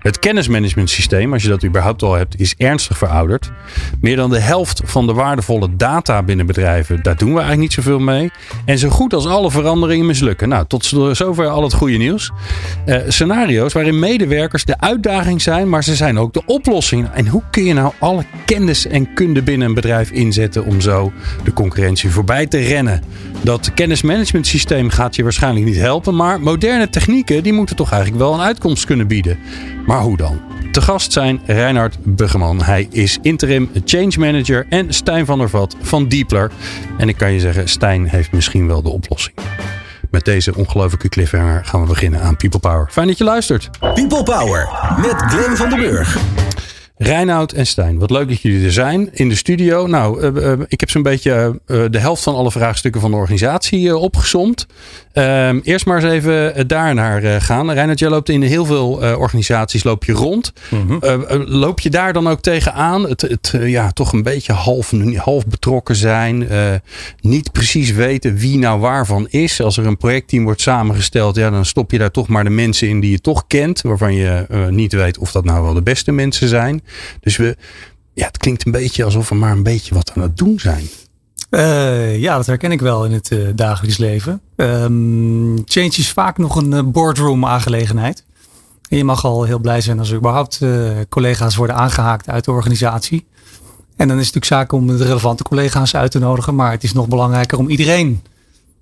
Het kennismanagementsysteem, als je dat überhaupt al hebt, is ernstig verouderd. Meer dan de helft van de waardevolle data binnen bedrijven, daar doen we eigenlijk niet zoveel mee. En zo goed als alle veranderingen mislukken. Nou, tot zover al het goede nieuws. Uh, scenario's waarin medewerkers de uitdaging zijn, maar ze zijn ook de oplossing. En hoe kun je nou alle kennis en kunde binnen een bedrijf inzetten om zo de concurrentie voorbij te rennen? Dat kennismanagementsysteem gaat je waarschijnlijk niet helpen, maar moderne technieken die moeten toch eigenlijk wel een uitkomst kunnen bieden. Maar hoe dan? Te gast zijn Reinhard Buggeman. Hij is interim change manager en Stijn van der Vat van Deepler. En ik kan je zeggen, Stijn heeft misschien wel de oplossing. Met deze ongelofelijke cliffhanger gaan we beginnen aan People Power. Fijn dat je luistert. People Power met Glenn van der Burg. Reinoud en Stijn, wat leuk dat jullie er zijn in de studio. Nou, uh, uh, ik heb zo'n beetje uh, de helft van alle vraagstukken van de organisatie opgesomd. Ehm, eerst maar eens even daar naar gaan. Reinoud, jij loopt in heel veel organisaties loop je rond. Mm -hmm. loop je daar dan ook tegenaan? Het, het ja, toch een beetje half, half betrokken zijn. niet precies weten wie nou waarvan is. Als er een projectteam wordt samengesteld, ja, dan stop je daar toch maar de mensen in die je toch kent. Waarvan je niet weet of dat nou wel de beste mensen zijn. Dus we, ja, het klinkt een beetje alsof we maar een beetje wat aan het doen zijn. Uh, ja, dat herken ik wel in het uh, dagelijks leven. Um, change is vaak nog een uh, boardroom aangelegenheid. En je mag al heel blij zijn als er überhaupt collega's worden aangehaakt uit de organisatie. En dan is het natuurlijk zaak om de relevante collega's uit te nodigen. Maar het is nog belangrijker om iedereen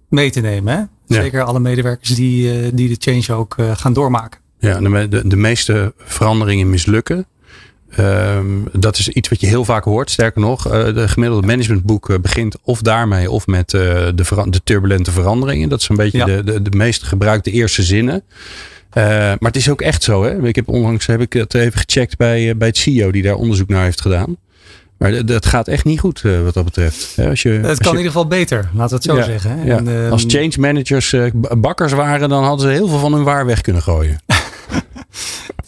mee te nemen. Hè? Zeker alle medewerkers die, die de change ook gaan doormaken. Ja, de, de, de meeste veranderingen mislukken. Um, dat is iets wat je heel vaak hoort. Sterker nog, uh, de gemiddelde managementboek uh, begint of daarmee of met uh, de, de, turbulente veranderingen. Dat is een beetje ja. de, de, de meest gebruikte eerste zinnen. maar het is ook echt zo. Hè? Ik heb onlangs heb ik het even gecheckt bij, bij het CEO die daar onderzoek naar heeft gedaan. Maar dat gaat echt niet goed wat dat betreft. Als je, het kan in ieder geval beter, laten we het zo ja, zeggen. Hè? Ja. En, um, als change managers bakkers waren, dan hadden ze heel veel van hun waar weg kunnen gooien.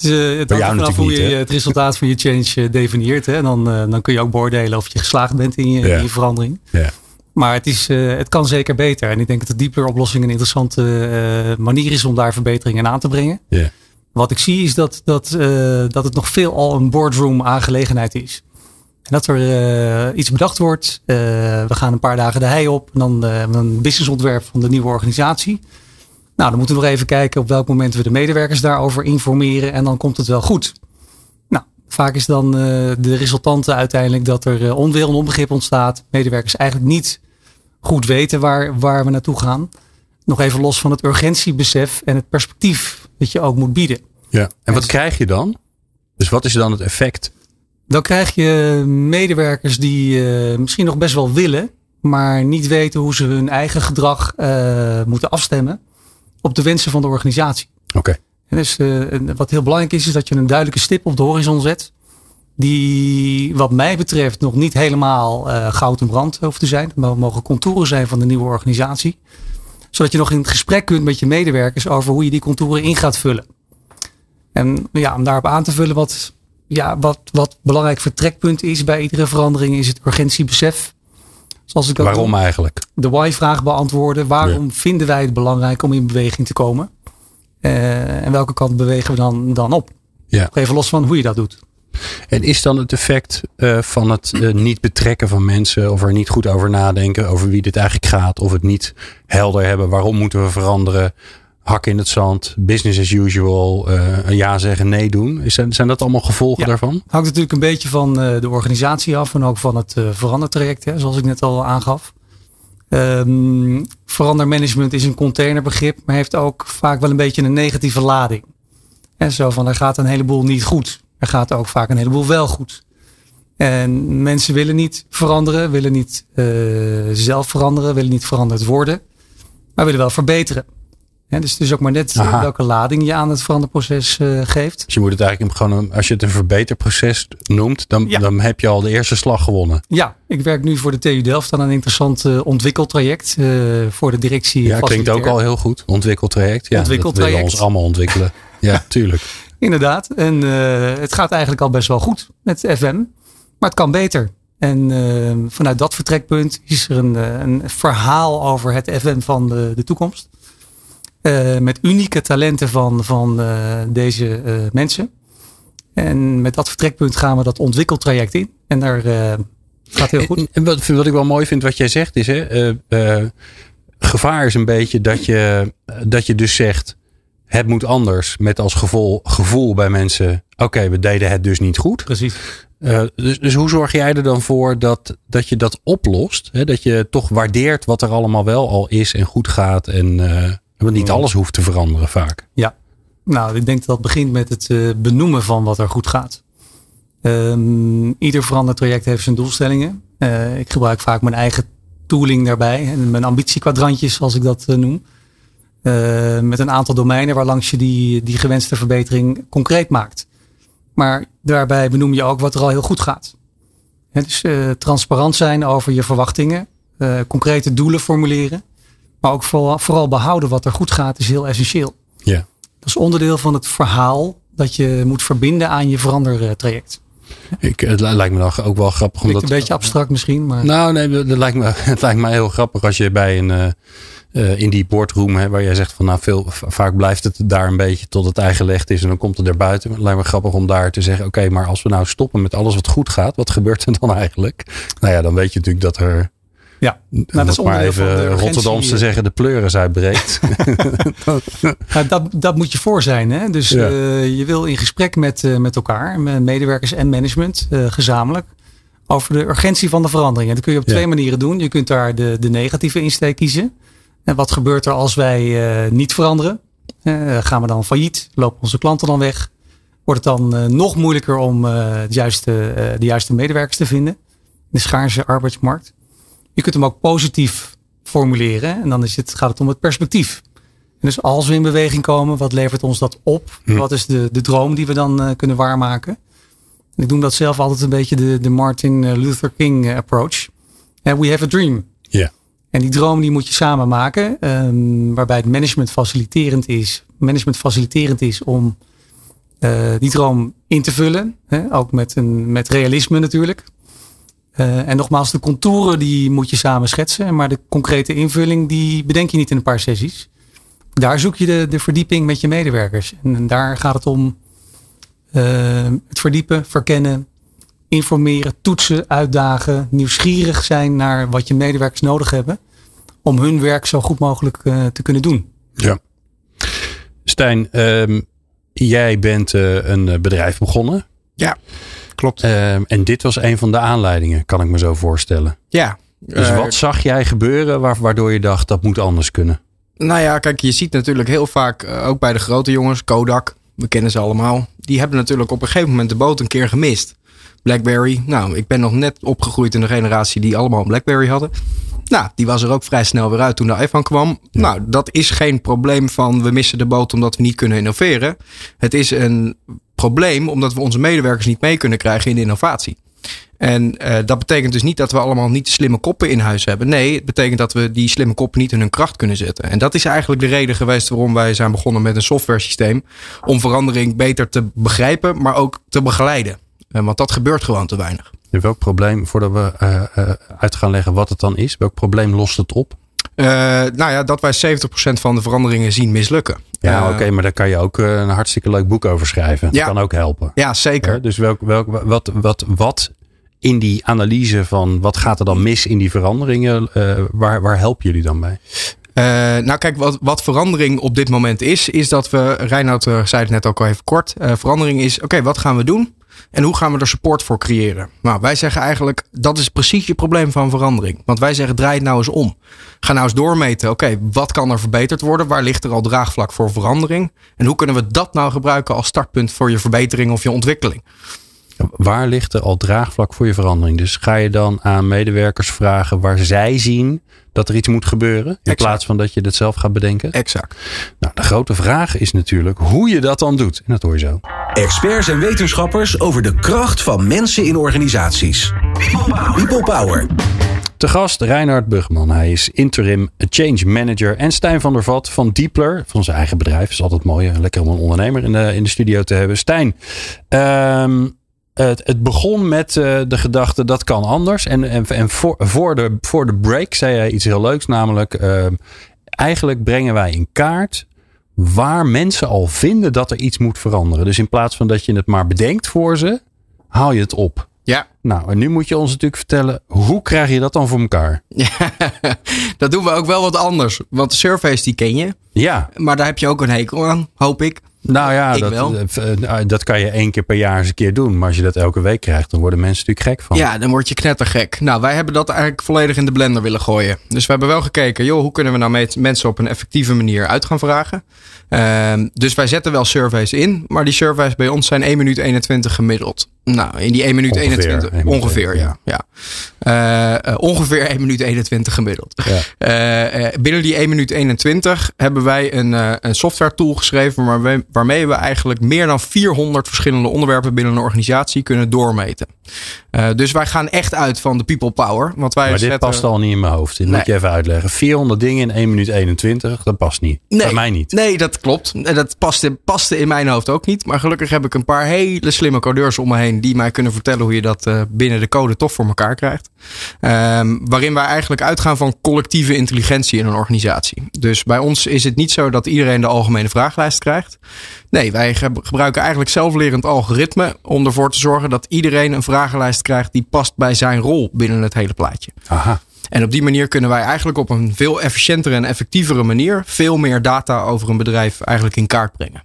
Dus, uh, het hangt vanaf hoe je het resultaat van je change uh, definieert. Hè? En dan, uh, dan kun je ook beoordelen of je geslaagd bent in je, ja. in je verandering. Ja. Maar het, is, het kan zeker beter. En ik denk dat de diepere oplossing een interessante manier is om daar verbeteringen aan te brengen. Ja. Wat ik zie is dat, dat, dat het nog veel al een boardroom aangelegenheid is. En dat er iets bedacht wordt. we gaan een paar dagen de hei op. En dan een businessontwerp van de nieuwe organisatie. Nou, dan moeten we nog even kijken op welk moment we de medewerkers daarover informeren. En dan komt het wel goed. Nou, vaak is dan uh, de resultante uiteindelijk dat er uh, onwil en onbegrip ontstaat. Medewerkers eigenlijk niet goed weten waar, waar we naartoe gaan. Nog even los van het urgentiebesef en het perspectief dat je ook moet bieden. Ja, en wat krijg je dan? Dus wat is dan het effect? Dan krijg je medewerkers die uh, misschien nog best wel willen, maar niet weten hoe ze hun eigen gedrag moeten afstemmen op de wensen van de organisatie. Oké. Okay. En dus uh, wat heel belangrijk is, is dat je een duidelijke stip op de horizon zet. Die wat mij betreft nog niet helemaal uh, goud en brand hoeft te zijn. Het mogen contouren zijn van de nieuwe organisatie. Zodat je nog in het gesprek kunt met je medewerkers over hoe je die contouren in gaat vullen. En ja, om daarop aan te vullen wat, ja, wat, wat belangrijk vertrekpunt is bij iedere verandering is het urgentiebesef. Zoals ik Waarom doe, eigenlijk? De why-vraag beantwoorden. Waarom ja. vinden wij het belangrijk om in beweging te komen? Uh, en welke kant bewegen we dan, dan op? Ja. Even los van hoe je dat doet. En is dan het effect uh, van het uh, niet betrekken van mensen, of er niet goed over nadenken over wie dit eigenlijk gaat, of het niet helder hebben, waarom moeten we veranderen, hak in het zand, business as usual, uh, ja zeggen, nee doen. Is, zijn dat allemaal gevolgen ja, daarvan? Hangt natuurlijk een beetje van uh, de organisatie af en ook van het uh, verandertraject, hè, zoals ik net al aangaf. Um, verandermanagement is een containerbegrip, maar heeft ook vaak wel een beetje een negatieve lading. En zo van, er gaat een heleboel niet goed. Er gaat ook vaak een heleboel wel goed. En mensen willen niet veranderen, willen niet zelf veranderen, willen niet veranderd worden, maar willen wel verbeteren. Dus het is ook maar net Aha. welke lading je aan het veranderproces uh, geeft. Dus je moet het eigenlijk gewoon, als je het een verbeterproces noemt, dan, dan heb je al de eerste slag gewonnen. Ja, ik werk nu voor de TU Delft aan een interessant uh, ontwikkeltraject uh, voor de directie. Ja, klinkt ook al heel goed. Ontwikkeltraject. Ja, ontwikkeltraject. Dat willen we ons allemaal ontwikkelen. ja, tuurlijk. Inderdaad. En het gaat eigenlijk al best wel goed met FM. Maar het kan beter. En vanuit dat vertrekpunt is er een, een verhaal over het FM van de, de toekomst. Uh, met unieke talenten van, van uh, deze uh, mensen. En met dat vertrekpunt gaan we dat ontwikkeltraject in. En daar gaat heel goed. En, wat, wat, ik wel mooi vind wat jij zegt is, hè, gevaar is een beetje dat je, dat je dus zegt, het moet anders. Met als gevoel, gevoel bij mensen, oké, we deden het dus niet goed. Precies. dus, dus hoe zorg jij er dan voor dat, dat je dat oplost? Hè? Dat je toch waardeert wat er allemaal wel al is en goed gaat en want niet alles hoeft te veranderen vaak. Ja, nou, ik denk dat dat begint met het uh, benoemen van wat er goed gaat. Um, ieder veranderd traject heeft zijn doelstellingen. Uh, ik gebruik vaak mijn eigen tooling daarbij. En mijn ambitiekwadrantjes, zoals ik dat uh, noem. met een aantal domeinen waarlangs je die, die gewenste verbetering concreet maakt. Maar daarbij benoem je ook wat er al heel goed gaat. dus transparant zijn over je verwachtingen. concrete doelen formuleren. Maar ook vooral, vooral behouden wat er goed gaat is heel essentieel. Ja. Dat is onderdeel van het verhaal dat je moet verbinden aan je verandertraject. Ik, het lijkt me dan ook wel grappig. Omdat, een beetje abstract misschien. Maar... Nou nee, het lijkt, me, het lijkt me heel grappig als je bij een... Uh, in die boardroom, hè, waar jij zegt van nou veel, vaak blijft het daar een beetje tot het eigen gelegd is en dan komt het erbuiten. Het lijkt me grappig om daar te zeggen, oké, maar als we nou stoppen met alles wat goed gaat, wat gebeurt er dan eigenlijk? Nou ja, dan weet je natuurlijk dat er ja, nou, dat is maar even Rotterdams te zeggen, de pleuris uitbreekt. ja, dat, dat moet je voor zijn. Hè? Dus uh, je wil in gesprek met, uh, met elkaar, met medewerkers en management, uh, gezamenlijk, over de urgentie van de verandering. En dat kun je op twee manieren doen. Je kunt daar de, de negatieve insteek kiezen. En wat gebeurt er als wij niet veranderen? gaan we dan failliet? Lopen onze klanten dan weg? Wordt het dan nog moeilijker om de, juiste, de juiste medewerkers te vinden? De schaarse arbeidsmarkt. Je kunt hem ook positief formuleren. En dan is het, gaat het om het perspectief. En dus als we in beweging komen, wat levert ons dat op? Hm. Wat is de, de droom die we dan uh, kunnen waarmaken? En ik doe dat zelf altijd een beetje de, de Martin eh, Luther King eh, approach. And we have a dream. Ja. En die droom die moet je samen maken. Um, waarbij het management faciliterend is. Management faciliterend is om uh, die droom in te vullen. Hè? Ook met, een, met realisme natuurlijk. Uh, en nogmaals, de contouren die moet je samen schetsen. Maar de concrete invulling die bedenk je niet in een paar sessies. Daar zoek je de, de verdieping met je medewerkers. En, daar gaat het om uh, het verdiepen, verkennen, informeren, toetsen, uitdagen. Nieuwsgierig zijn naar wat je medewerkers nodig hebben. Om hun werk zo goed mogelijk uh, te kunnen doen. Ja. Stijn, um, jij bent een bedrijf begonnen. Ja klopt. Ehm, en dit was een van de aanleidingen, kan ik me zo voorstellen. Ja. Dus uh, wat zag jij gebeuren waardoor je dacht dat moet anders kunnen? Nou ja, kijk, je ziet natuurlijk heel vaak, uh, ook bij de grote jongens, Kodak, we kennen ze allemaal. Die hebben natuurlijk op een gegeven moment de boot een keer gemist. Blackberry, nou, ik ben nog net opgegroeid in de generatie die allemaal een Blackberry hadden. Nou, die was er ook vrij snel weer uit toen de iPhone kwam. Nou, dat is geen probleem van we missen de boot omdat we niet kunnen innoveren. Het is een probleem omdat we onze medewerkers niet mee kunnen krijgen in de innovatie. En uh, dat betekent dus niet dat we allemaal niet slimme koppen in huis hebben. Nee, het betekent dat we die slimme koppen niet in hun kracht kunnen zetten. En dat is eigenlijk de reden geweest waarom wij zijn begonnen met een software systeem. Om verandering beter te begrijpen, maar ook te begeleiden. Uh, want dat gebeurt gewoon te weinig. welk probleem, voordat we uh, uit gaan leggen wat het dan is, welk probleem lost het op? Uh, nou ja, dat wij 70% van de veranderingen zien mislukken. Ja, uh, oké, maar daar kan je ook een hartstikke leuk boek over schrijven. Ja, dat kan ook helpen. Ja, zeker. Dus welk, welk, wat, wat, wat in die analyse van wat gaat er dan mis in die veranderingen, waar, waar helpen jullie dan bij? Uh, nou kijk, wat, wat verandering op dit moment is, is dat we, Reinoud zei het net ook al even kort, uh, verandering is, oké, okay, wat gaan we doen? En hoe gaan we er support voor creëren? Nou, wij zeggen eigenlijk, dat is precies je probleem van verandering. Want wij zeggen, draai het nou eens om. Ga nou eens doormeten, oké, wat kan er verbeterd worden? Waar ligt er al draagvlak voor verandering? En hoe kunnen we dat nou gebruiken als startpunt voor je verbetering of je ontwikkeling? Waar ligt er al draagvlak voor je verandering? Dus ga je dan aan medewerkers vragen waar zij zien dat er iets moet gebeuren? In Exact. plaats van dat je het zelf gaat bedenken? Exact. Nou, de grote vraag is natuurlijk hoe je dat dan doet. En dat hoor je zo. Experts en wetenschappers over de kracht van mensen in organisaties. People Power. Te gast Reinhard Bugman. Hij is interim change manager. En Stijn van der Vat van Diepler, van zijn eigen bedrijf. Is altijd mooi. Lekker om een ondernemer in de, in de studio te hebben. Stijn, ehm, het, het begon met eh, de gedachte dat kan anders. En, en, en voor, voor, de, voor de break zei hij iets heel leuks. Namelijk, ehm, eigenlijk brengen wij in kaart waar mensen al vinden dat er iets moet veranderen. Dus in plaats van dat je het maar bedenkt voor ze, haal je het op. Ja, Nou, en nu moet je ons natuurlijk vertellen, hoe krijg je dat dan voor elkaar? dat doen we ook wel wat anders. Want de surveys die ken je. Ja, Maar daar heb je ook een hekel aan, hoop ik. Nou ja, Ik dat, wel. eh, eh, dat kan je één keer per jaar eens een keer doen. Maar als je dat elke week krijgt, dan worden mensen natuurlijk gek van. Ja, dan word je knettergek. Nou, wij hebben dat eigenlijk volledig in de blender willen gooien. Dus we hebben wel gekeken, joh, hoe kunnen we nou mensen op een effectieve manier uit gaan vragen? Ehm, dus wij zetten wel surveys in, maar die surveys bij ons zijn 1 minuut 21 gemiddeld. Nou, in die 1 minuut Ongeveer 21. 1 minuut ongeveer, ja. ja. Eh, ongeveer 1 minuut 21 gemiddeld. Ja. Eh, binnen die 1 minuut 21 hebben wij een, eh, een software tool geschreven waarmee, waarmee we eigenlijk meer dan 400 verschillende onderwerpen binnen een organisatie kunnen doormeten. Dus wij gaan echt uit van de people power. Want wij Maar dit past al niet in mijn hoofd. Nee. moet je even uitleggen. 400 dingen in 1 minuut 21, dat past niet. Bij mij niet. Nee, dat klopt. En Dat paste, paste in mijn hoofd ook niet. Maar gelukkig heb ik een paar hele slimme codeurs om me heen die mij kunnen vertellen hoe je dat eh, binnen de code toch voor elkaar krijgt. Ehm, waarin wij eigenlijk uitgaan van collectieve intelligentie in een organisatie. Dus bij ons is het niet zo dat iedereen de algemene vragenlijst krijgt. Nee, wij ge- gebruiken eigenlijk zelflerend algoritme om ervoor te zorgen dat iedereen een vragenlijst krijgt die past bij zijn rol binnen het hele plaatje. Aha. En op die manier kunnen wij eigenlijk op een veel efficiëntere en effectievere manier veel meer data over een bedrijf eigenlijk in kaart brengen.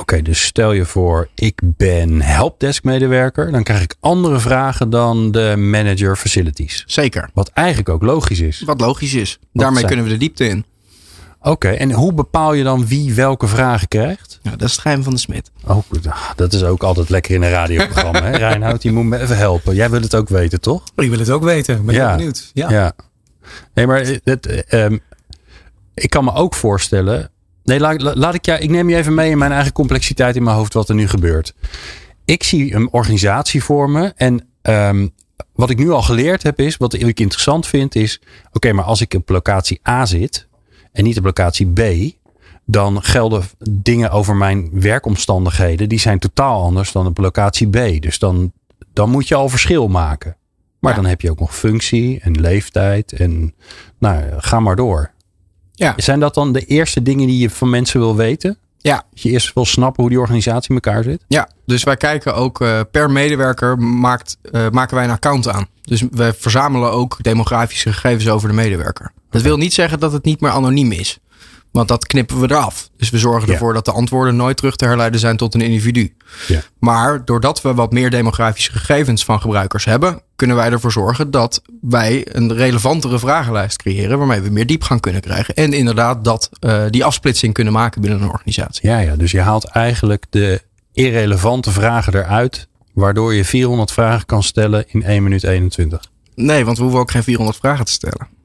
Oké, dus stel je voor, ik ben helpdesk medewerker. Dan krijg ik andere vragen dan de manager facilities. Zeker. Wat eigenlijk ook logisch is. Wat logisch is. Daarmee zijn- kunnen we de diepte in. Oké, en hoe bepaal je dan wie welke vragen krijgt? Ja, dat is het geheim van de smid. Oh, ah, dat is ook altijd lekker in een radioprogramma. hè? Reinhoud, die moet me even helpen. Jij wil het ook weten, toch? Ik wil het ook weten. Ben Ja. benieuwd. Ja. Ja. Nee, maar het, eh, ehm, ik kan me ook voorstellen. Nee, laat, la- laat ik jou. Ik neem je even mee in mijn eigen complexiteit in mijn hoofd wat er nu gebeurt. Ik zie een organisatie voor me. En ehm, wat ik nu al geleerd heb is, wat ik interessant vind, is. Oké, maar als ik op locatie A zit en niet op locatie B. Dan gelden dingen over mijn werkomstandigheden. Die zijn totaal anders dan op locatie B. Dus dan, dan moet je al verschil maken. Maar Ja. dan heb je ook nog functie en leeftijd. En nou, ga maar door. Ja. Zijn dat dan de eerste dingen die je van mensen wil weten? Ja. Dat je eerst wil snappen hoe die organisatie in elkaar zit? Ja, dus wij kijken ook eh, per medewerker maakt, eh, maken wij een account aan. Dus we verzamelen ook demografische gegevens over de medewerker. Dat wil niet zeggen dat het niet meer anoniem is. Want dat knippen we eraf. Dus we zorgen Ja. ervoor dat de antwoorden nooit terug te herleiden zijn tot een individu. Ja. Maar doordat we wat meer demografische gegevens van gebruikers hebben, kunnen wij ervoor zorgen dat wij een relevantere vragenlijst creëren. Waarmee we meer diepgang kunnen krijgen. En inderdaad dat eh, die afsplitsing kunnen maken binnen een organisatie. Ja, ja, dus je haalt eigenlijk de irrelevante vragen eruit. Waardoor je 400 vragen kan stellen in 1 minuut 21. Nee, want we hoeven ook geen 400 vragen te stellen.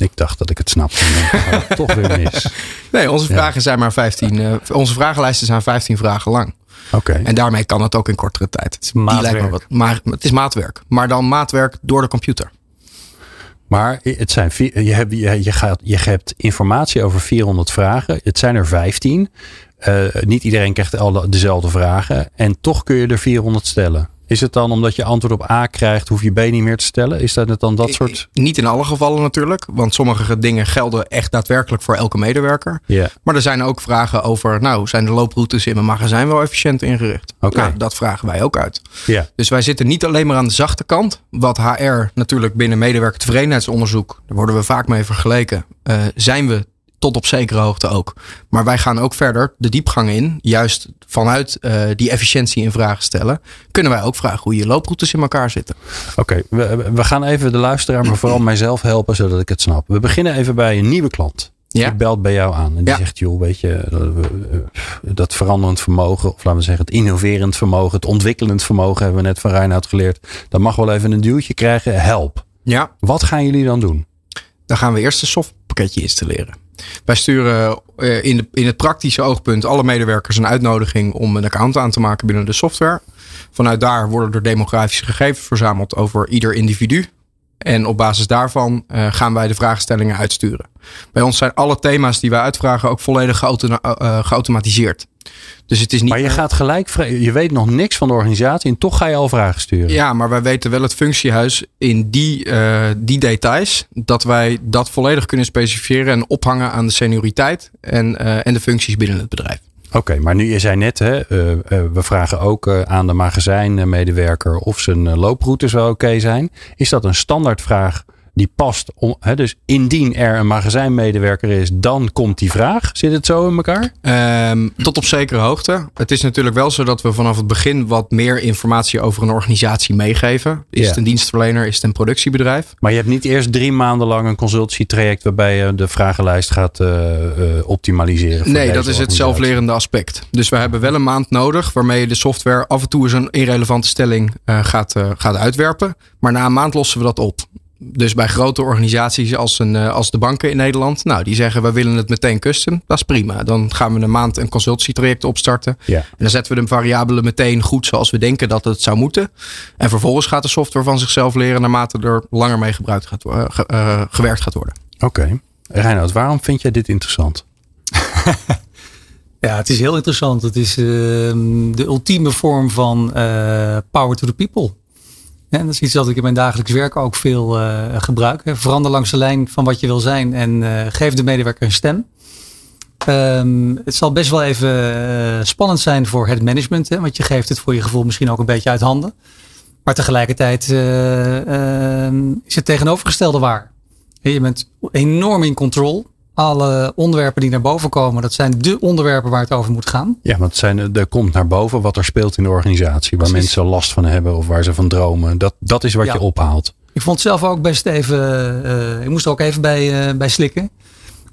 Ik dacht dat ik het snapte. maar het toch weer mis. Nee, onze Ja. vragen zijn maar 15. eh, onze vragenlijsten zijn 15 vragen lang. Oké. En daarmee kan het ook in kortere tijd. Het is maatwerk. wat. Maar het is maatwerk. Maar dan maatwerk door de computer. Maar het zijn, je, hebt, je, je, gaat, je hebt informatie over 400 vragen. Het zijn er 15. Eh, niet iedereen krijgt al dezelfde vragen. En toch kun je er 400 stellen. Is het dan omdat je antwoord op A krijgt, hoef je B niet meer te stellen? Is dat het dan dat soort. Niet in alle gevallen natuurlijk. Want sommige dingen gelden echt daadwerkelijk voor elke medewerker. Ja. Maar er zijn ook vragen over, nou, zijn de looproutes in mijn magazijn wel efficiënt ingericht? Oké. Nou, dat vragen wij ook uit. Ja. Dus wij zitten niet alleen maar aan de zachte kant. Wat HR natuurlijk binnen medewerkertevredenheidsonderzoek, daar worden we vaak mee vergeleken, eh, zijn we tot op zekere hoogte ook. Maar wij gaan ook verder de diepgang in. Juist vanuit eh, die efficiëntie in vragen stellen, kunnen wij ook vragen hoe je looproutes in elkaar zitten. Oké, we, we gaan even de luisteraar, maar vooral mijzelf helpen zodat ik het snap. We beginnen even bij een nieuwe klant. Die Ja. belt bij jou aan en die Ja. zegt, joh, weet je, eh, dat veranderend vermogen, of laten we zeggen het innoverend vermogen, het ontwikkelend vermogen, hebben we net van Reinoud geleerd. Dat mag wel even een duwtje krijgen. Help. Ja, Wat gaan jullie dan doen? dan gaan we eerst een softpakketje installeren. Wij sturen eh, in, de, in het praktische oogpunt alle medewerkers een uitnodiging om een account aan te maken binnen de software. Vanuit daar worden er demografische gegevens verzameld over ieder individu. En op basis daarvan eh, gaan wij de vraagstellingen uitsturen. Bij ons zijn alle thema's die wij uitvragen ook volledig geauto- eh, geautomatiseerd. Dus het is niet. Maar je gaat gelijk, je weet nog niks van de organisatie en toch ga je al vragen sturen. Ja, maar wij weten wel het functiehuis in die, eh, die details. Dat wij dat volledig kunnen specificeren en ophangen aan de senioriteit en, en de functies binnen het bedrijf. Oké, maar nu je zei net, hè, eh, eh, we vragen ook eh, aan de magazijnmedewerker of zijn looproutes wel oké zijn. Is dat een standaardvraag die past? Om, hè, dus indien er een magazijnmedewerker is, dan komt die vraag. Zit het zo in elkaar? Ehm, tot op zekere hoogte. Het is natuurlijk wel zo dat we vanaf het begin wat meer informatie over een organisatie meegeven. Is Ja. het een dienstverlener? Is het een productiebedrijf? Maar je hebt niet eerst drie maanden lang een consultietraject waarbij je de vragenlijst gaat eh, eh, optimaliseren. Nee, dat is het zelflerende aspect. Dus we hebben wel een maand nodig waarmee je de software af en toe eens een irrelevante stelling eh, gaat, gaat uitwerpen. Maar na een maand lossen we dat op. Dus bij grote organisaties als, een, eh, als de banken in Nederland, nou die zeggen we willen het meteen custom. Dat is prima. Dan gaan we een maand een consultietraject opstarten. Ja. En dan zetten we de variabelen meteen goed zoals we denken dat het zou moeten. En vervolgens gaat de software van zichzelf leren naarmate er langer mee gebruikt gaat, eh, ge- gewerkt gaat worden. Oké. Reinoud, waarom vind jij dit interessant? Ja, het is heel interessant. Het is ehm, de ultieme vorm van eh, power to the people. En dat is iets dat ik in mijn dagelijks werk ook veel eh, gebruik. Verander langs de lijn van wat je wil zijn en eh, geef de medewerker een stem. Ehm, het zal best wel even eh, spannend zijn voor het management, hè, want je geeft het voor je gevoel misschien ook een beetje uit handen. Maar tegelijkertijd eh, ehm, is het tegenovergestelde waar. Je bent enorm in control. Alle onderwerpen die naar boven komen, dat zijn de onderwerpen waar het over moet gaan. Ja, want zijn, er komt naar boven wat er speelt in de organisatie. Waar Precies. mensen last van hebben of waar ze van dromen. Dat, dat is wat Ja. je ophaalt. Ik vond het zelf ook best even. eh ik moest er ook even bij, eh, bij slikken.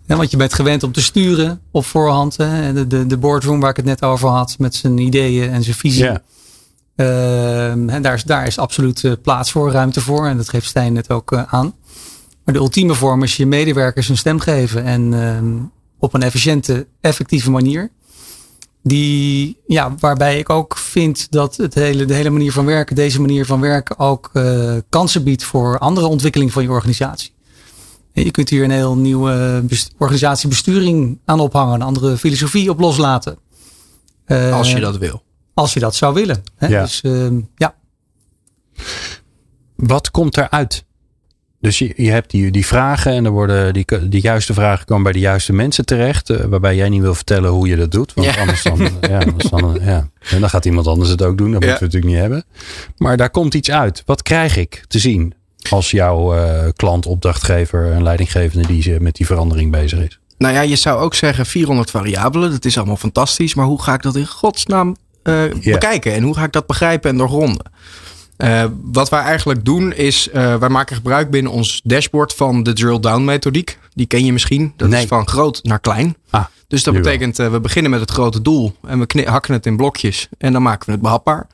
Ja, want je bent gewend om te sturen op voorhand. Hè. De, de, de boardroom waar ik het net over had. Met zijn ideeën en zijn visie. Ja. Ehm, en daar, is, daar is absoluut eh, plaats voor, ruimte voor. En dat geeft Stijn net ook eh, aan. Maar de ultieme vorm is je medewerkers een stem geven. En ehm, op een efficiënte, effectieve manier. Die, ja, waarbij ik ook vind dat het hele, de hele manier van werken, deze manier van werken ook eh, kansen biedt voor andere ontwikkeling van je organisatie. Je kunt hier een heel nieuwe best- organisatiebesturing aan ophangen, een andere filosofie op loslaten. Eh, Als je dat wil. als je dat zou willen. Hè? Ja. Dus ehm, ja, Wat komt eruit? Dus je, je hebt die, die vragen en er worden die, die juiste vragen komen bij de juiste mensen terecht. eh, waarbij jij niet wil vertellen hoe je dat doet. Want Ja. anders dan, ja, anders dan, ja. En dan gaat iemand anders het ook doen. Dat Ja. moeten we natuurlijk niet hebben. Maar daar komt iets uit. Wat krijg ik te zien als jouw eh, klant, opdrachtgever en leidinggevende die met die verandering bezig is? Nou ja, je zou ook zeggen 400 variabelen. Dat is allemaal fantastisch. Maar hoe ga ik dat in godsnaam eh, Ja. bekijken? En hoe ga ik dat begrijpen en doorgronden? Eh, wat wij eigenlijk doen is, eh, wij maken gebruik binnen ons dashboard van de drill down methodiek. Die ken je misschien. Dat Nee. is van groot naar klein. Ah, Dus dat betekent, eh, we beginnen met het grote doel en we hakken het in blokjes en dan maken we het behapbaar.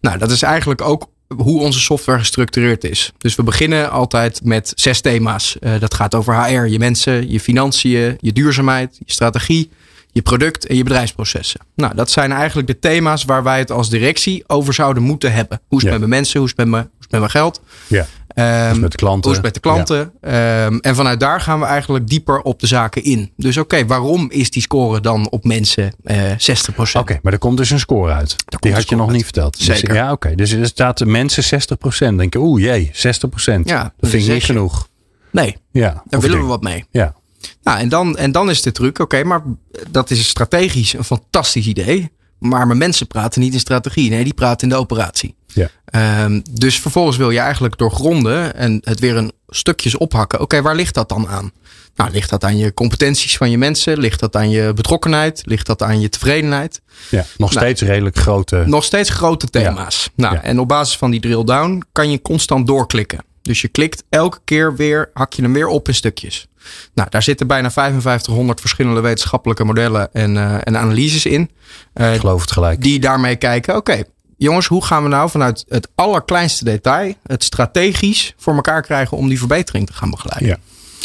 Nou, dat is eigenlijk ook hoe onze software gestructureerd is. Dus we beginnen altijd met zes thema's. Dat gaat over HR, je mensen, je financiën, je duurzaamheid, je strategie, je product en je bedrijfsprocessen. Nou, dat zijn eigenlijk de thema's waar wij het als directie over zouden moeten hebben. Hoe is het Ja. met mijn mensen? Hoe is het met mijn, hoe is het met mijn geld? Ja. Ehm, Dus met de klanten. hoe is het met de klanten? Ehm, en vanuit daar gaan we eigenlijk dieper op de zaken in. Dus oké, waarom is die score dan op mensen eh 60%? Oké, maar er komt dus een score uit. Die had je nog uit. niet verteld. Dus- Zeker. ja, oké. Dus er staat de mensen 60%. Denk je, oeh jee, 60%. Ja, dat dat vind ik is niet genoeg. Nee, Ja, daar willen we wat mee. Ja, Nou, en dan, en dan is de truc, oké, maar dat is strategisch een fantastisch idee. Maar mijn mensen praten niet in strategie. Nee, die praten in de operatie. ja. Ehm, dus vervolgens wil je eigenlijk doorgronden en het weer een stukjes ophakken. Oké, waar ligt dat dan aan? Nou, ligt dat aan je competenties van je mensen? Ligt dat aan je betrokkenheid? Ligt dat aan je tevredenheid? ja. Nog Nou, steeds redelijk grote. Nog steeds grote thema's. Nou, Ja. En op basis van die drill down kan je constant doorklikken. Dus je klikt elke keer weer, hak je hem weer op in stukjes. Nou, daar zitten bijna 5500 verschillende wetenschappelijke modellen en, uh, en analyses in. Uh, Ik geloof het gelijk. Die daarmee kijken, oké, jongens, hoe gaan we nou vanuit het allerkleinste detail, het strategisch voor elkaar krijgen om die verbetering te gaan begeleiden? Ja.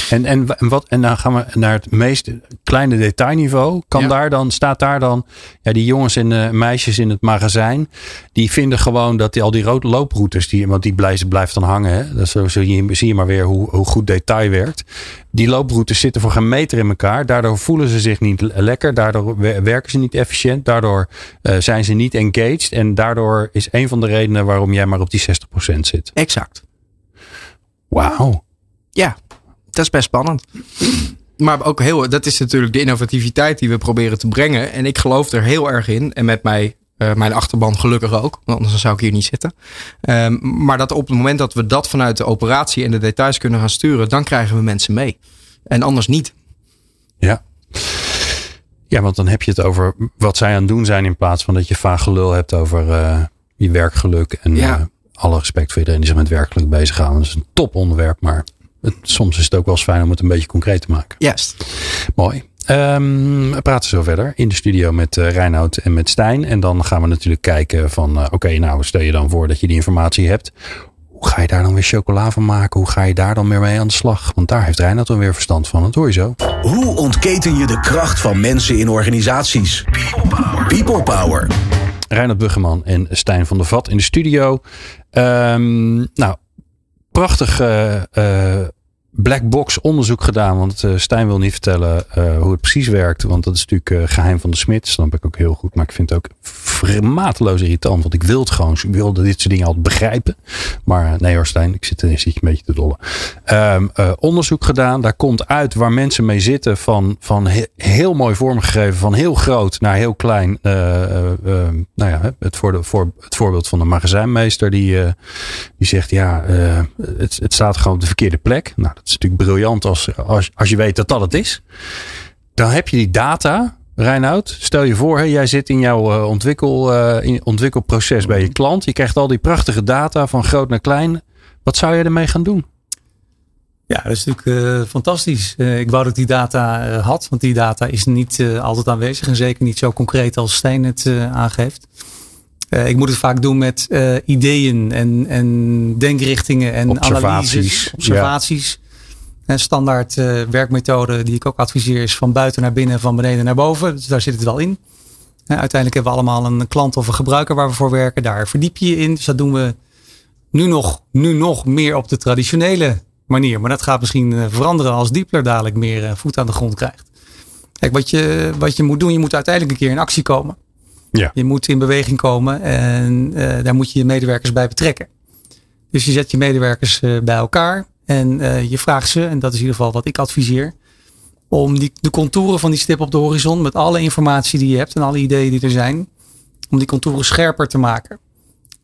En, en, wat, en dan gaan we naar het meest kleine detailniveau. Kan Ja. daar dan, staat daar dan, ja, die jongens en eh, meisjes in het magazijn, die vinden gewoon dat die, al die rood looproutes, die, want die blijft, blijft dan hangen. Hè? Dat zo, je, zie je maar weer hoe, hoe goed detail werkt. Die looproutes zitten voor geen meter in elkaar. Daardoor voelen ze zich niet lekker. Daardoor wer- werken ze niet efficiënt. Daardoor eh, zijn ze niet engaged. En daardoor is een van de redenen waarom jij maar op die 60% zit. Exact. Wauw. Ja, dat is best spannend. Maar ook heel, dat is natuurlijk de innovativiteit die we proberen te brengen. En ik geloof er heel erg in. En met mij, eh, mijn achterban gelukkig ook. Want anders zou ik hier niet zitten. Ehm, maar dat op het moment dat we dat vanuit de operatie en de details kunnen gaan sturen. Dan krijgen we mensen mee. En anders niet. Ja. Ja, want dan heb je het over wat zij aan het doen zijn in plaats van dat je vaag gelul hebt over eh, je werkgeluk. En Ja. eh, alle respect voor iedereen die zich met werkgeluk bezighouden. Dat is een top onderwerp, maar het, soms is het ook wel eens fijn om het een beetje concreet te maken. Juist. Mooi. Ehm, we praten zo verder in de studio met eh Reinoud en met Stijn. En dan gaan we natuurlijk kijken van, eh, oké, nou stel je dan voor dat je die informatie hebt. Hoe ga je daar dan weer chocola van maken? Hoe ga je daar dan weer mee aan de slag? Want daar heeft Reinoud dan weer verstand van. Dat hoor je zo. Hoe ontketen je de kracht van mensen in organisaties? People Power. Reinhard Buggeman en Stijn van der Vat in de studio. Ehm, nou, prachtig eh, eh, black box onderzoek gedaan. Want eh, Stijn wil niet vertellen eh, hoe het precies werkt. Want dat is natuurlijk eh, geheim van de smid. Snap ik ook heel goed. Maar ik vind het ook mateloos irritant. Want ik wil het gewoon. Ik wil dit soort dingen altijd begrijpen. Maar nee hoor Stijn, ik zit, ik zit je een beetje te dolle. Ehm, eh, onderzoek gedaan. Daar komt uit waar mensen mee zitten. Van, van he- heel mooi vormgegeven. Van heel groot naar heel klein. Eh, eh, eh, nou ja, het, voor de, voor, het voorbeeld van de magazijnmeester. Die, die zegt ja, het, het staat gewoon op de verkeerde plek. Nou, dat is natuurlijk briljant als, als, als je weet dat dat het is. Dan heb je die data. Reinoud, stel je voor, hè, jij zit in jouw eh, ontwikkel, eh, in ontwikkelproces bij je klant. Je krijgt al die prachtige data van groot naar klein. Wat zou je ermee gaan doen? Ja, dat is natuurlijk eh, fantastisch. Ik wou dat ik die data had, want die data is niet altijd aanwezig en zeker niet zo concreet als Stijn het aangeeft. Ik moet het vaak doen met ideeën en, en denkrichtingen en Observaties, analyses, observaties. En standaard eh, werkmethode die ik ook adviseer is van buiten naar binnen, van beneden naar boven. Dus daar zit het wel in. Uiteindelijk hebben we allemaal een klant of een gebruiker waar we voor werken. Daar verdiep je je in. Dus dat doen we nu nog, nu nog meer op de traditionele manier. Maar dat gaat misschien eh, veranderen als Diepler dadelijk meer eh, voet aan de grond krijgt. Kijk, wat je, wat je moet doen, je moet uiteindelijk een keer in actie komen. Ja. Je moet in beweging komen en daar moet je je medewerkers bij betrekken. Dus je zet je medewerkers bij elkaar en eh, je vraagt ze, en dat is in ieder geval wat ik adviseer, om die, de contouren van die stip op de horizon met alle informatie die je hebt en alle ideeën die er zijn, om die contouren scherper te maken.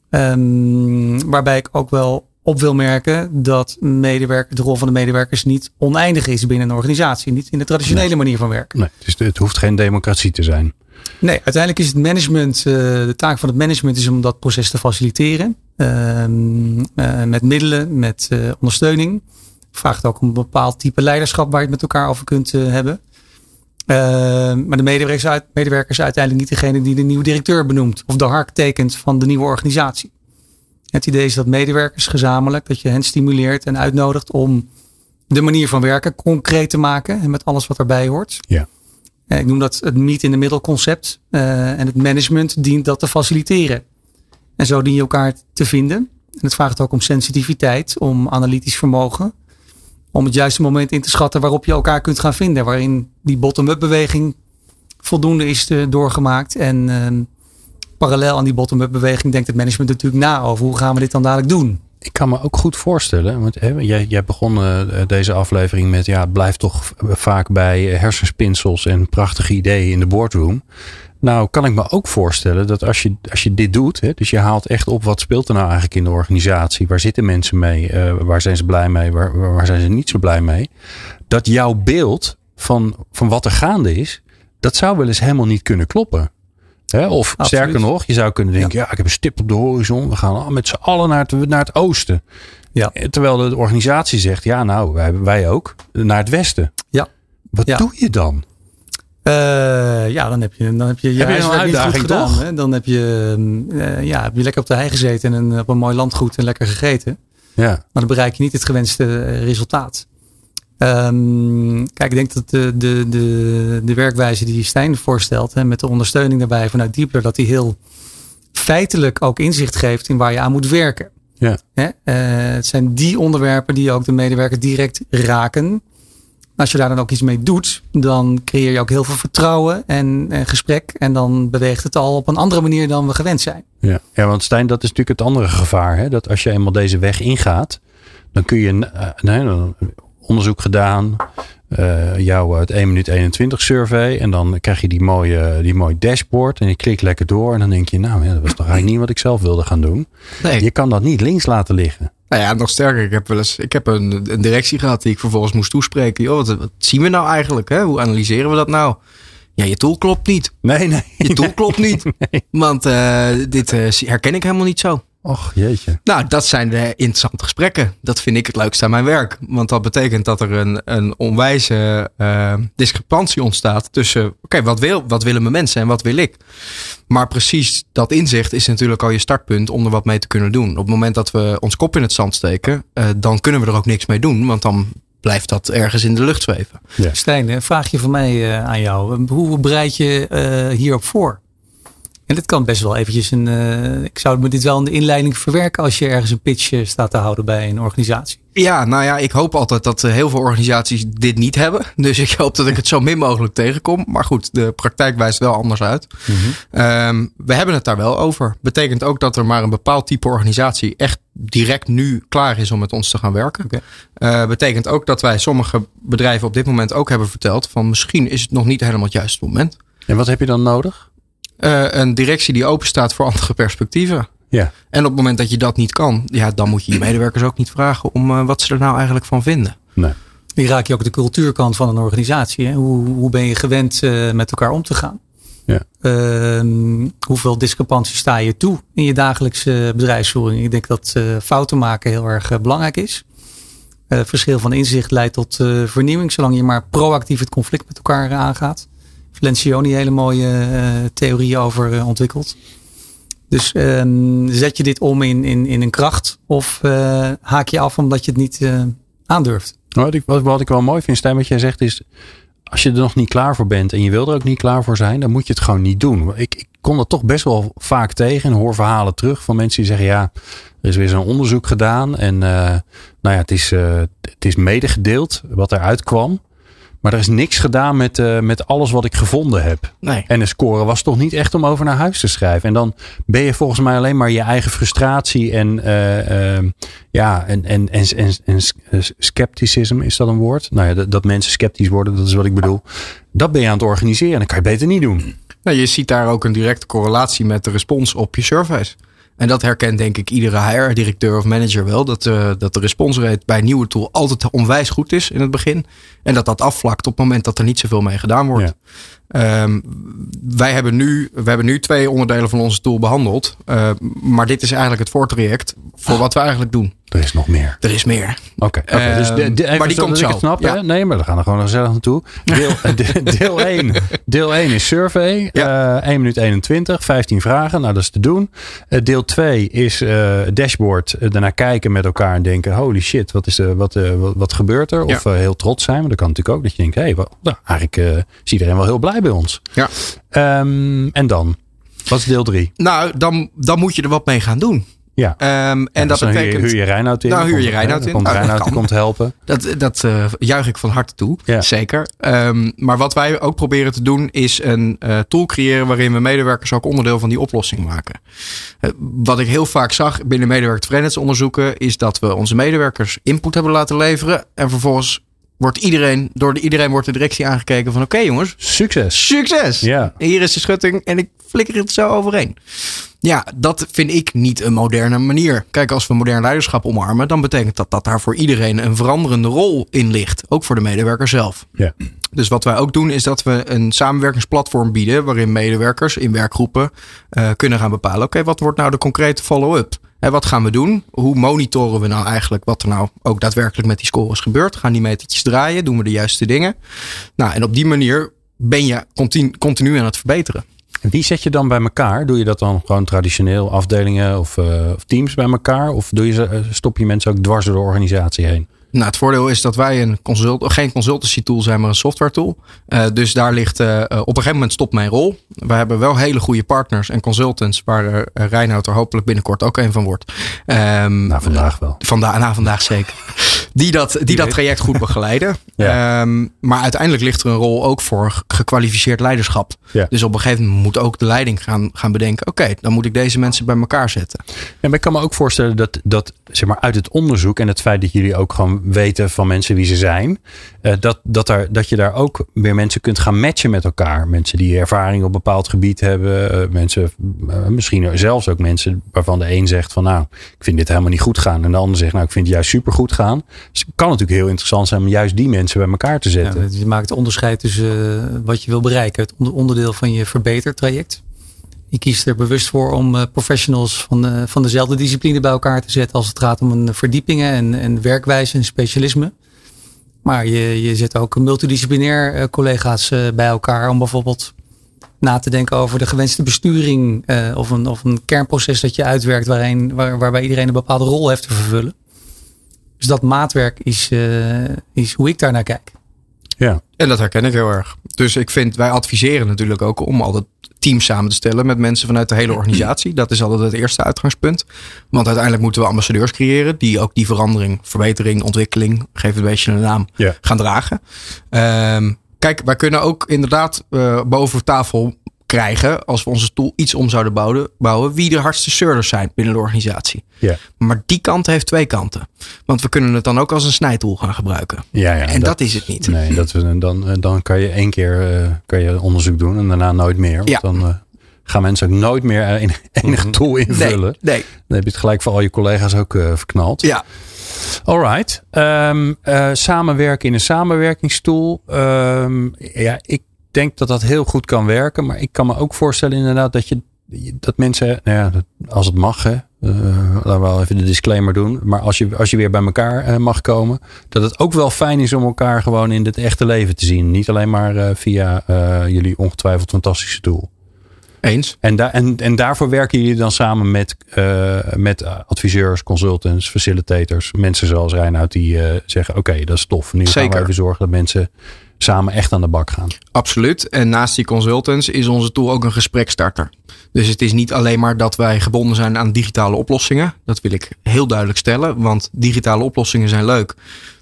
Ehm, waarbij ik ook wel op wil merken dat medewerker, de rol van de medewerkers niet oneindig is binnen een organisatie. Niet in de traditionele manier van werken. Nee, het, is, het hoeft geen democratie te zijn. Nee, uiteindelijk is het management, eh, de taak van het management is om dat proces te faciliteren. Ehm, eh, met middelen, met eh, ondersteuning. Vraagt ook om een bepaald type leiderschap waar je het met elkaar over kunt eh, hebben. Ehm, maar de medewerkers, uit, medewerkers is uiteindelijk niet degene die de nieuwe directeur benoemt. Of de hark tekent van de nieuwe organisatie. Het idee is dat medewerkers gezamenlijk, dat je hen stimuleert en uitnodigt om de manier van werken concreet te maken. En met alles wat erbij hoort. Ja. Ik noem dat het meet in the middle concept. En het management dient dat te faciliteren. En zo dien je elkaar te vinden. En het vraagt ook om sensitiviteit, om analytisch vermogen. Om het juiste moment in te schatten waarop je elkaar kunt gaan vinden. Waarin die bottom-up beweging voldoende is eh, doorgemaakt. En ehm, parallel aan die bottom-up beweging denkt het management natuurlijk na over hoe gaan we dit dan dadelijk doen. Ik kan me ook goed voorstellen, want jij, jij begon eh, deze aflevering met, ja, het blijft toch vaak bij hersenspinsels en prachtige ideeën in de boardroom. Nou, kan ik me ook voorstellen dat als je, als je dit doet, hè, dus je haalt echt op wat speelt er nou eigenlijk in de organisatie, waar zitten mensen mee, eh, waar zijn ze blij mee, waar, waar zijn ze niet zo blij mee, dat jouw beeld van, van wat er gaande is, dat zou wel eens helemaal niet kunnen kloppen. Hè? Of Absoluut. sterker nog, je zou kunnen denken, ja. ik heb een stip op de horizon. We gaan al met z'n allen naar het, naar het oosten. Ja. Eh, Terwijl de organisatie zegt, ja nou, wij, wij ook, naar het westen. Ja. Wat Ja. doe je dan? Eh, ja, dan heb je, dan heb je je Heb je een uitdaging, gedaan. toch? Hè? Dan heb je, mm, eh, ja, heb je lekker op de hei gezeten en op een mooi landgoed en lekker gegeten. Ja, Maar dan bereik je niet het gewenste eh, resultaat. Ehm, kijk, ik denk dat de, de, de, de werkwijze die Stijn voorstelt, hè, met de ondersteuning daarbij vanuit Diepler, dat die heel feitelijk ook inzicht geeft in waar je aan moet werken. Ja. Hè? Het zijn die onderwerpen die ook de medewerker direct raken. Als je daar dan ook iets mee doet, dan creëer je ook heel veel vertrouwen en, en gesprek. En dan beweegt het al op een andere manier dan we gewend zijn. ja. ja, want Stijn, dat is natuurlijk het andere gevaar. Hè? Dat als je eenmaal deze weg ingaat, dan kun je eh, nee, onderzoek gedaan, eh, jouw het 1 minuut 21 survey. En dan krijg je die mooie, die mooie dashboard en je klikt lekker door. En dan denk je, nou ja, dat was toch eigenlijk niet wat ik zelf wilde gaan doen. Nee. Je kan dat niet links laten liggen. Nou ja, nog sterker. Ik heb wel eens, ik heb een, een directie gehad die ik vervolgens moest toespreken. Joh, wat, wat zien we nou eigenlijk? Hè? Hoe analyseren we dat nou? Ja, je tool klopt niet. Nee, nee. Je tool klopt niet. Want eh, dit eh, herken ik helemaal niet zo. Och, jeetje. Nou, dat zijn de interessante gesprekken. Dat vind ik het leukste aan mijn werk. Want dat betekent dat er een, een onwijze eh, discrepantie ontstaat tussen... Oké, wat, wil, wat willen mijn mensen en wat wil ik? Maar precies dat inzicht is natuurlijk al je startpunt om er wat mee te kunnen doen. Op het moment dat we ons kop in het zand steken, eh, dan kunnen we er ook niks mee doen. Want dan blijft dat ergens in de lucht zweven. Stijn, een vraagje van mij eh, aan jou. Hoe bereid je eh, hierop voor? En dit kan best wel eventjes een. eh, ik zou me dit wel in de inleiding verwerken als je ergens een pitch eh, staat te houden bij een organisatie. Ja, nou ja, ik hoop altijd dat eh, heel veel organisaties dit niet hebben. Dus ik hoop dat ik het zo min mogelijk tegenkom. Maar goed, de praktijk wijst wel anders uit. Ehm, we hebben het daar wel over. Betekent ook dat er maar een bepaald type organisatie echt direct nu klaar is om met ons te gaan werken. Oké. Eh, betekent ook dat wij sommige bedrijven op dit moment ook hebben verteld van misschien is het nog niet helemaal het juiste moment. En wat heb je dan nodig? Eh, een directie die open staat voor andere perspectieven. Ja. En op het moment dat je dat niet kan, ja, dan moet je je medewerkers ook niet vragen om eh, wat ze er nou eigenlijk van vinden. Nee. Die raak je ook de cultuurkant van een organisatie. Hè? Hoe, hoe ben je gewend eh, met elkaar om te gaan? Ja. Ehm, hoeveel discrepantie sta je toe in je dagelijkse bedrijfsvoering? Ik denk dat eh, fouten maken heel erg belangrijk is. Eh, verschil van inzicht leidt tot eh, vernieuwing, zolang je maar proactief het conflict met elkaar aangaat. Lencioni hele mooie eh, theorieën over eh, ontwikkeld. Dus ehm, zet je dit om in, in, in een kracht of eh, haak je af omdat je het niet aandurft? Wat ik, wat, wat ik wel mooi vind, Stijn, wat jij zegt is... als je er nog niet klaar voor bent en je wil er ook niet klaar voor zijn... dan moet je het gewoon niet doen. Ik, ik kom dat toch best wel vaak tegen en hoor verhalen terug van mensen die zeggen... ja, er is weer zo'n onderzoek gedaan en nou ja, het is, het is medegedeeld wat eruit kwam... Maar er is niks gedaan met, eh, met alles wat ik gevonden heb. Nee. En de score was toch niet echt om over naar huis te schrijven. En dan ben je volgens mij alleen maar je eigen frustratie en, eh, eh, ja, en, en, en, en, en scepticism, is dat een woord? Nou ja, dat, dat mensen sceptisch worden, dat is wat ik bedoel. Dat ben je aan het organiseren en dat kan je beter niet doen. Nou, je ziet daar ook een directe correlatie met de respons op je surveys. En dat herkent denk ik iedere HR-directeur of manager wel. Dat, eh, dat de responsrate bij een nieuwe tool altijd onwijs goed is in het begin. En dat dat afvlakt op het moment dat er niet zoveel mee gedaan wordt. Ehm, wij hebben nu, we hebben nu twee onderdelen van onze tool behandeld. Eh, maar dit is eigenlijk het voortraject voor wat we eigenlijk doen. Er is nog meer. Er is meer. Oké, Ehm, dus de, de, even maar die komt zo. snap, Ja. Nee, maar we gaan er gewoon gezellig naartoe. Deel, de- deel, 1, deel 1 is survey. Ja. Eh 1 minuut 21, 15 vragen. Nou, dat is te doen. Eh, deel 2 is eh dashboard. Eh, daarna kijken met elkaar en denken... holy shit, wat, is, wat, eh, wat, wat gebeurt er? Ja. Of eh, heel trots zijn. Maar dat kan natuurlijk ook. Dat je denkt, hé, hey, nou, eigenlijk eh, is iedereen wel heel blij bij ons. Ja. Ehm, en dan? Wat is deel 3? Nou, dan, dan moet je er wat mee gaan doen. Ja. Ehm, en Ja, dat betekent. Huur je Reinoud in. Nou, huur je Reinoud in. Komt Nou, Reinoud die kan. komt helpen. Dat, dat eh, juich ik van harte toe. Ja. Zeker. Ehm, maar wat wij ook proberen te doen is een eh, tool creëren waarin we medewerkers ook onderdeel van die oplossing maken. Eh, wat ik heel vaak zag binnen medewerkertevredenheidsonderzoeken is dat we onze medewerkers input hebben laten leveren en vervolgens wordt iedereen, door de, iedereen wordt de directie aangekeken van oké jongens, Succes. succes! Ja. Hier is de schutting en ik flikker het zo overheen. Ja, dat vind ik niet een moderne manier. Kijk, als we modern leiderschap omarmen, dan betekent dat dat daar voor iedereen een veranderende rol in ligt. Ook voor de medewerker zelf. Ja. Dus wat wij ook doen is dat we een samenwerkingsplatform bieden waarin medewerkers in werkgroepen uh, kunnen gaan bepalen: oké, wat wordt nou de concrete follow-up? En wat gaan we doen? Hoe monitoren we nou eigenlijk wat er nou ook daadwerkelijk met die scores gebeurt? Gaan die metertjes draaien? Doen we de juiste dingen? Nou, en op die manier ben je continu, aan het verbeteren. Wie zet je dan bij elkaar? Doe je dat dan gewoon traditioneel afdelingen of, of teams bij elkaar? Of doe je, eh, stop je mensen ook dwars door de organisatie heen? Nou, het voordeel is dat wij een consult, geen consultancy tool zijn, maar een software tool. Uh, dus daar ligt uh, op een gegeven moment stopt mijn rol. We hebben wel hele goede partners en consultants, waar uh, Reinoud er hopelijk binnenkort ook een van wordt. Um, nou, vandaag wel. Vanda na vandaag zeker. Die dat, die dat traject goed begeleiden. ja. um, maar uiteindelijk ligt er een rol ook voor gekwalificeerd leiderschap. Ja. Dus op een gegeven moment moet ook de leiding gaan, gaan bedenken: oké, okay, dan moet ik deze mensen bij elkaar zetten. En ik kan me ook voorstellen dat, dat zeg maar, uit het onderzoek en het feit dat jullie ook gewoon weten van mensen wie ze zijn. Uh, dat, dat, er, dat je daar ook weer mensen kunt gaan matchen met elkaar. Mensen die ervaring op bepaald gebied hebben. Uh, mensen, uh, misschien zelfs ook mensen waarvan de een zegt van nou, ik vind dit helemaal niet goed gaan. En de ander zegt nou, ik vind het juist super goed gaan. Dus het kan natuurlijk heel interessant zijn om juist die mensen bij elkaar te zetten. Je maakt het onderscheid tussen wat je wil bereiken. Het onderdeel van je verbetertraject. Je kiest er bewust voor om uh, professionals van, uh, van dezelfde discipline bij elkaar te zetten als het gaat om een verdiepingen en, en werkwijze en specialisme. Maar je, je zet ook multidisciplinair collega's bij elkaar om bijvoorbeeld na te denken over de gewenste besturing of, een, of een kernproces dat je uitwerkt waarin, waar, waarbij iedereen een bepaalde rol heeft te vervullen. Dus dat maatwerk is, is hoe ik daar naar kijk. Ja. En dat herken ik heel erg. Dus ik vind, wij adviseren natuurlijk ook om altijd teams samen te stellen met mensen vanuit de hele organisatie. Dat is altijd het eerste uitgangspunt. Want uiteindelijk moeten we ambassadeurs creëren die ook die verandering, verbetering, ontwikkeling, geef het een beetje een naam, yeah. gaan dragen. Um, kijk, wij kunnen ook inderdaad uh, boven tafel krijgen als we onze tool iets om zouden bouwen, bouwen wie de hardste servers zijn binnen de organisatie. Ja. Maar die kant heeft twee kanten. Want we kunnen het dan ook als een snijtool gaan gebruiken. Ja, ja, en dat, dat, is het niet. Nee, dat, dan, dan kan je één keer uh, kan je onderzoek doen en daarna nooit meer. Want ja. dan uh, gaan mensen ook nooit meer in enige tool invullen. Nee, nee. Dan heb je het gelijk voor al je collega's ook uh, verknald. Ja. Alright. Um, samenwerken in een samenwerkingstool. Um, ja, ik denk dat dat heel goed kan werken. Maar ik kan me ook voorstellen inderdaad dat je dat mensen, nou ja, als het mag, hè, uh, laten we wel even de disclaimer doen. Maar als je, als je weer bij elkaar uh, mag komen, dat het ook wel fijn is om elkaar gewoon in het echte leven te zien. Niet alleen maar uh, via jullie ongetwijfeld fantastische tool. Eens. En, en, en daarvoor werken jullie dan samen met, met adviseurs, consultants, facilitators, mensen zoals Reinoud die zeggen: Oké, okay, dat is tof. Nu Zeker. gaan we even zorgen dat mensen samen echt aan de bak gaan. Absoluut. En naast die consultants is onze tool ook een gesprekstarter. Dus het is niet alleen maar dat wij gebonden zijn aan digitale oplossingen. Dat wil ik heel duidelijk stellen. Want digitale oplossingen zijn leuk.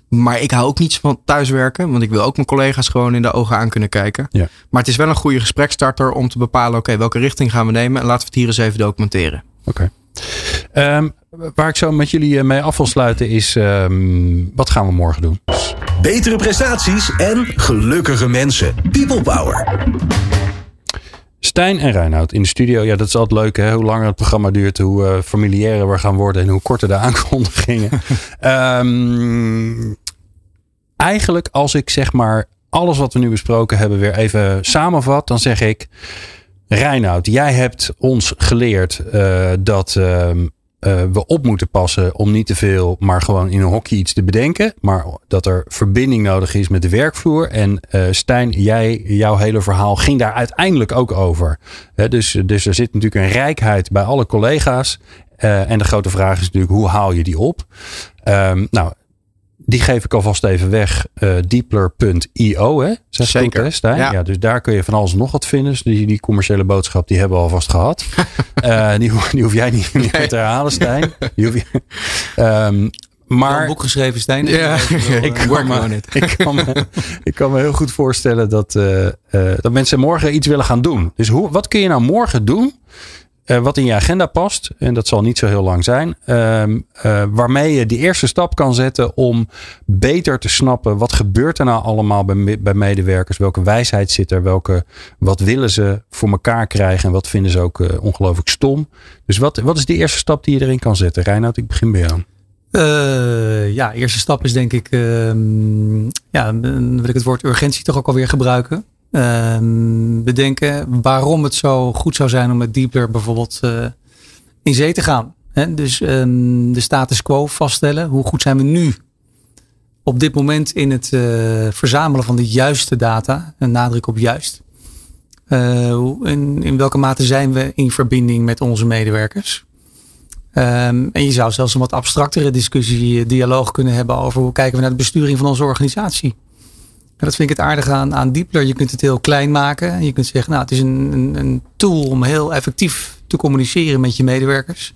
Maar ik hou ook niet van thuiswerken. Want ik wil ook mijn collega's gewoon in de ogen aan kunnen kijken. Ja. Maar het is wel een goede gesprekstarter om te bepalen: oké, welke richting gaan we nemen? En laten we het hier eens even documenteren. Oké. Okay. Um, waar ik zo met jullie mee af wil sluiten is: um, wat gaan we morgen doen? Betere prestaties en gelukkige mensen. People Power. Stijn en Reinoud in de studio. Ja, dat is altijd leuk hè. Hoe langer het programma duurt, hoe uh, we gaan worden en hoe korter de aankondigingen. um, eigenlijk als ik zeg maar alles wat we nu besproken hebben weer even samenvat, dan zeg ik... Reinoud, jij hebt ons geleerd uh, dat... uh, we op moeten passen om niet te veel, maar gewoon in een hokje iets te bedenken. Maar dat er verbinding nodig is met de werkvloer. En uh, Stijn, jij, jouw hele verhaal ging daar uiteindelijk ook over. Dus, dus er zit natuurlijk een rijkheid bij alle collega's. Uh, en de grote vraag is natuurlijk, hoe haal je die op? Um, nou, die geef ik alvast even weg. Uh, Deepler.io, hè? Zeker. Hè, Stijn? Ja. ja. dus daar kun je van alles nog wat vinden. Dus die, die commerciële boodschap, die hebben we alvast gehad. uh, die, die hoef jij niet meer nee. te herhalen, Stijn. Die hoef je, um, maar, een boek geschreven, Stijn. Ja, ik, kan me, ik, kan me, ik kan me heel goed voorstellen dat, uh, dat mensen morgen iets willen gaan doen. Dus hoe, wat kun je nou morgen doen? Uh, wat in je agenda past, en dat zal niet zo heel lang zijn, uh, waarmee je de eerste stap kan zetten om beter te snappen wat gebeurt er nou allemaal bij, bij medewerkers, welke wijsheid zit er, welke, wat willen ze voor elkaar krijgen en wat vinden ze ook ongelooflijk stom. Dus wat, wat is de eerste stap die je erin kan zetten? Reinoud, ik begin bij jou. Uh, ja, eerste stap is denk ik, uh, ja, wil ik het woord urgentie toch ook alweer gebruiken. Uh, bedenken waarom het zo goed zou zijn om met Deepler bijvoorbeeld uh, in zee te gaan. He, dus ehm, de status quo vaststellen. Hoe goed zijn we nu op dit moment in het uh, verzamelen van de juiste data? Een nadruk op juist. in, in welke mate zijn we in verbinding met onze medewerkers? Um, en je zou zelfs een wat abstractere discussie, eh, dialoog kunnen hebben over hoe kijken we naar de besturing van onze organisatie. En dat vind ik het aardige aan, aan Deepler. Je kunt het heel klein maken. Je kunt zeggen, nou, het is een, een, een tool om heel effectief te communiceren met je medewerkers.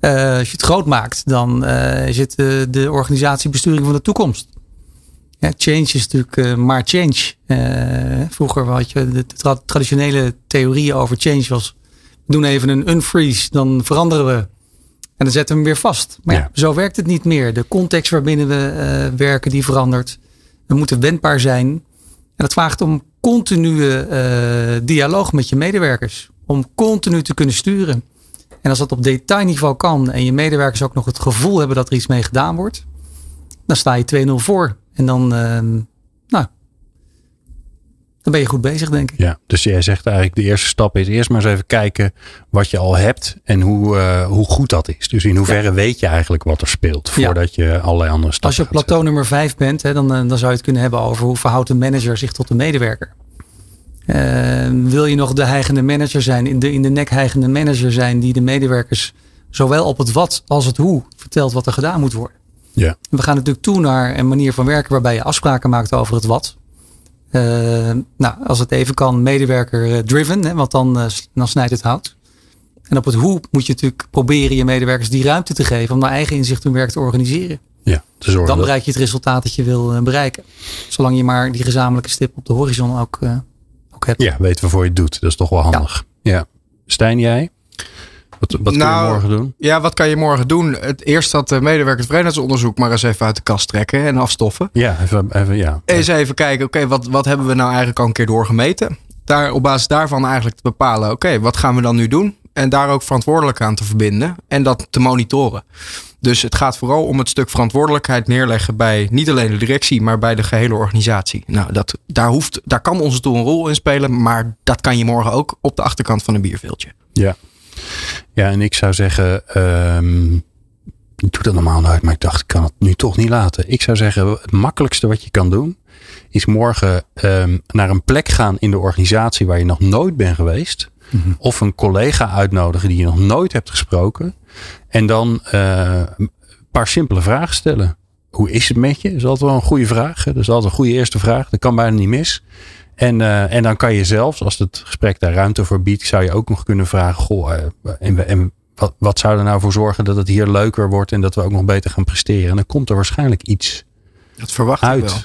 Uh, als je het groot maakt, dan uh, is het uh, de organisatiebesturing van de toekomst. Ja, change is natuurlijk maar change. vroeger had je de tra traditionele theorieën over change was. We doen even een unfreeze, dan veranderen we. En dan zetten we hem weer vast. Maar ja. zo werkt het niet meer. De context waarbinnen we werken, die verandert. We moeten wendbaar zijn. En dat vraagt om continue uh, dialoog met je medewerkers. Om continu te kunnen sturen. En als dat op detailniveau kan en je medewerkers ook nog het gevoel hebben dat er iets mee gedaan wordt, dan sta je 2-0 voor. En dan, uh, nou, dan ben je goed bezig, denk ik. Ja, dus jij zegt eigenlijk de eerste stap is eerst maar eens even kijken wat je al hebt en hoe, uh, hoe goed dat is. Dus in hoeverre ja. weet je eigenlijk wat er speelt voordat ja. je allerlei andere stappen Als je op plateau nummer 5 bent, hè, dan, eh, dan zou je het kunnen hebben over hoe verhoudt een manager zich tot de medewerker. Uh, wil je nog de heigende manager zijn, in de, in de nek heigende manager zijn die de medewerkers zowel op het wat als het hoe vertelt wat er gedaan moet worden. Ja. We gaan natuurlijk toe naar een manier van werken waarbij je afspraken maakt over het wat. Uh, nou, als het even kan, medewerker driven, want dan, uh, dan snijdt het hout. En op het hoe moet je natuurlijk proberen je medewerkers die ruimte te geven om naar eigen inzicht hun werk te organiseren. Ja, te zorgen dan bereik je het resultaat dat je wil bereiken. Zolang je maar die gezamenlijke stip op de horizon ook, ook hebt. Ja, weten waarvoor je het doet. Dat is toch wel handig. Ja. ja. Stijn, jij? Wat, wat nou, kun je morgen doen? Ja, wat kan je morgen doen? Het eerst dat medewerkersvrijheidsonderzoek maar eens even uit de kast trekken en afstoffen. Ja, even, even ja. Eens even kijken, oké, okay, wat, wat hebben we nou eigenlijk al een keer doorgemeten? Daar, op basis daarvan eigenlijk te bepalen, oké, okay, wat gaan we dan nu doen? En daar ook verantwoordelijk aan te verbinden en dat te monitoren. Dus het gaat vooral om het stuk verantwoordelijkheid neerleggen bij niet alleen de directie, maar bij de gehele organisatie. Nou, dat, daar, hoeft, daar kan onze tool een rol in spelen, maar dat kan je morgen ook op de achterkant van een bierveeltje. Ja, ja, en ik zou zeggen, um, ik doe dat normaal nooit, maar ik dacht, ik kan het nu toch niet laten. Ik zou zeggen, het makkelijkste wat je kan doen, is morgen um, naar een plek gaan in de organisatie waar je nog nooit bent geweest. Mm -hmm. Of een collega uitnodigen die je nog nooit hebt gesproken. En dan uh, een paar simpele vragen stellen. Hoe is het met je? Dat is altijd wel een goede vraag. Dat is altijd een goede eerste vraag. Dat kan bijna niet mis. En, uh, en dan kan je zelfs, als het gesprek daar ruimte voor biedt, zou je ook nog kunnen vragen: Goh, uh, en, en wat, wat zou er nou voor zorgen dat het hier leuker wordt en dat we ook nog beter gaan presteren? En dan komt er waarschijnlijk iets dat verwacht uit. wel.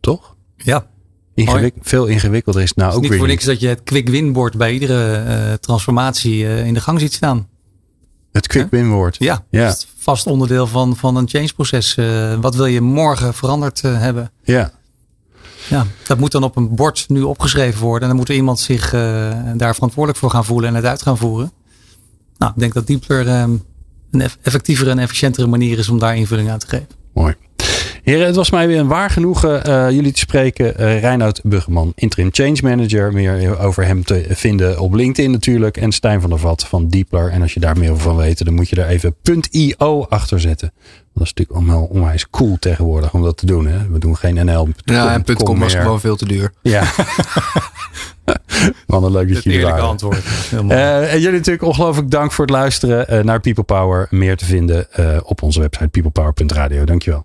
Toch? Ja. Ingewik veel ingewikkelder is het nou het is ook niet weer. voor niks dat je het quick win bord bij iedere uh, transformatie in de gang ziet staan. Het quick win woord. Ja, ja. Dat is vast onderdeel van, van een change proces. wat wil je morgen veranderd hebben? Ja. Ja, dat moet dan op een bord nu opgeschreven worden. En dan moet er iemand zich uh, daar verantwoordelijk voor gaan voelen en het uit gaan voeren. Nou, ik denk dat Deepler um, een effectievere en efficiëntere manier is om daar invulling aan te geven. Mooi. Heren, het was mij weer een waar genoegen uh, jullie te spreken. Uh, Reinoud Buggeman, interim change manager. Meer over hem te vinden op LinkedIn natuurlijk. En Stijn van der Vat van Deepler. En als je daar meer over van weet, dan moet je er even .io achter zetten. Dat is natuurlijk allemaal onwijs cool tegenwoordig om dat te doen. Hè? We doen geen NL. Ja, en .com was gewoon veel te duur. Ja. Mannen, leuk dat jullie waren. antwoord. Uh, en jullie natuurlijk ongelooflijk dank voor het luisteren naar People Power. Meer te vinden op onze website peoplepower.radio. Dankjewel.